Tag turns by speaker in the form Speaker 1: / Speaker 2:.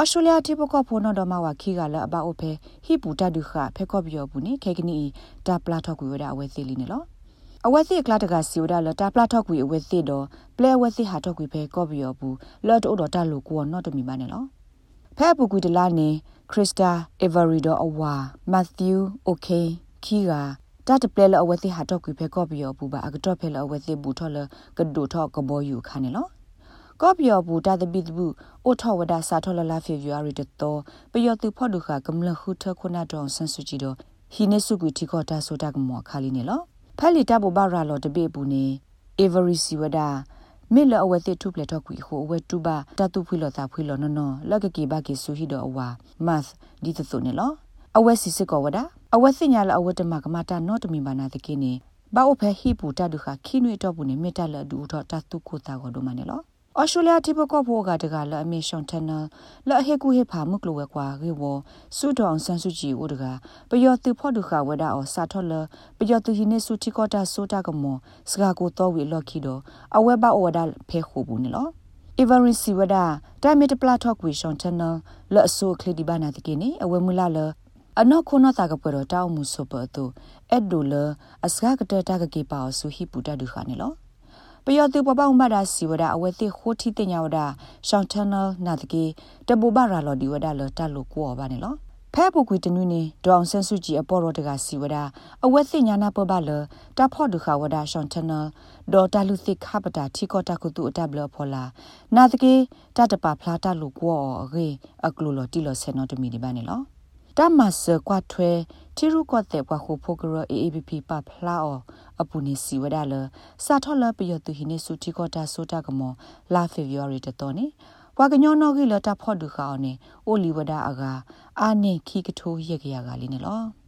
Speaker 1: ဩစတြေးလျတိပကောဖိုနော်ဒမဝခီကလအဘအိုဖဲဟိပူတဒုခဖဲကော့ပြောဘူးနိခေကနီတာပလာထောက်ကွေဝဒအဝဲစီလီနေလောအဝဲစီကလာတကစီဝဒလတာပလာထောက်ကွေအဝဲစီတော့ပလဲဝဲစီဟာထောက်ကွေဖဲကော့ပြောဘူးလော့တိုတော်တလူကိုနော်တမီပါနေလောဖဲပူကွေတလာနေခရစ်စတာအေဗရီဒိုအဝါမတ်သျူးโอเคခီကတတ်ပလဲလအဝဲစီဟာတော့ကွေဖဲကော့ပြောဘူးပါအကတော့ဖဲလအဝဲစီဘူးထော်လကဒိုထော့ကဘောယူခါနေလော ကော့ပြောဘူးတာတပိတဘူးအိုထောဝဒစာထောလလာဖေဗူအာရီတတော်ပယောသူဖော့ဒုခကမလခုထခုနာတော်ဆန်စုကြည်တော့ဟိနေစုကူတီကောတာဆိုတာကမောခါလီနေလောဖက်လီတဘဘာရာလောတပိဘူးနေအေဗရီစီဝဒါမေလအဝဲတိထုပလက်တော့ကွီဟိုအဝဲတူပါတတုဖွေလောတာဖွေလောနော်နော်လက်ကကီဘာကီဆူဟီတော့အဝါမတ်ဒီသစုနေလောအဝဲစီစစ်ကောဝဒါအဝဲစညာလအဝဲတမကမတာနော့တမီဘာနာတကိနေဘာအိုဖဲဟိပူတဒုခခိနွေတော့ဘူးနေမေတ္တလဒူတော့တတုကိုတာကိုဒိုမနေလော ဩစတြေးလျတိပကောဖိုကတကလအမေရှွန်တနလဟေကူဟေဖာမုကလဝကွာရေဝဆူတောင်ဆန်စုကြည်ဝဒကပယောသူဖော့ဒုခဝဒအောစာထောလပယောသူဟိနေစုတိကောတာဆိုတာကမောစကာကိုတော့ဝီလော်ခီတော့အဝဲဘအော်ဒါဖဲခုဘူးနော် Every Sivada Diamond Platok we Shon Channel လအဆိုခလဒီဘာနာတကိနေအဝဲမူလာလအနောခုနတာကပရတောင်းမှုဆိုပတူအက်ဒိုလအစကားကတတာကကေပါဆူဟိပူတဒုခါနေလော ပယောတူပပောင်းမဒါစီဝဒအဝဲတိခိုတီတင်ညာဝဒရှောင်းတန်နယ်နာတကီတဘူဘာရာလော်ဒီဝဒလတလူကောပါနေလောဖဲပုကွေတနွေနေဒေါအောင်ဆန်းစုကြည်အပေါ်တော်တကစီဝဒအဝဲသိညာနာပပလတဖော့ဒုခဝဒရှောင်းတန်နယ်ဒေါ်တလူသိခပတာထီကောတကုတုအတဘလဖောလာနာတကေတတပဖလာတလူကောရေအကလူလော်တီလော်ဆေနောတမီဒီပါနေလော တမဆကွာထွဲတီရုကောတဲ့ဘွားခုဖိုကရ AABP ပဖလာအောအပူနေစီဝဒါလစာထောလပယတုဟိနေစုတီကောတာဆိုတာကမောလာဖေဗူအာရီတတော်နေဝါကညောနောဂီလတာဖော့ဒူခါအောနေအိုလီဝဒါအကာအာနေခီကထိုးရက်ကြရကလေးနေလော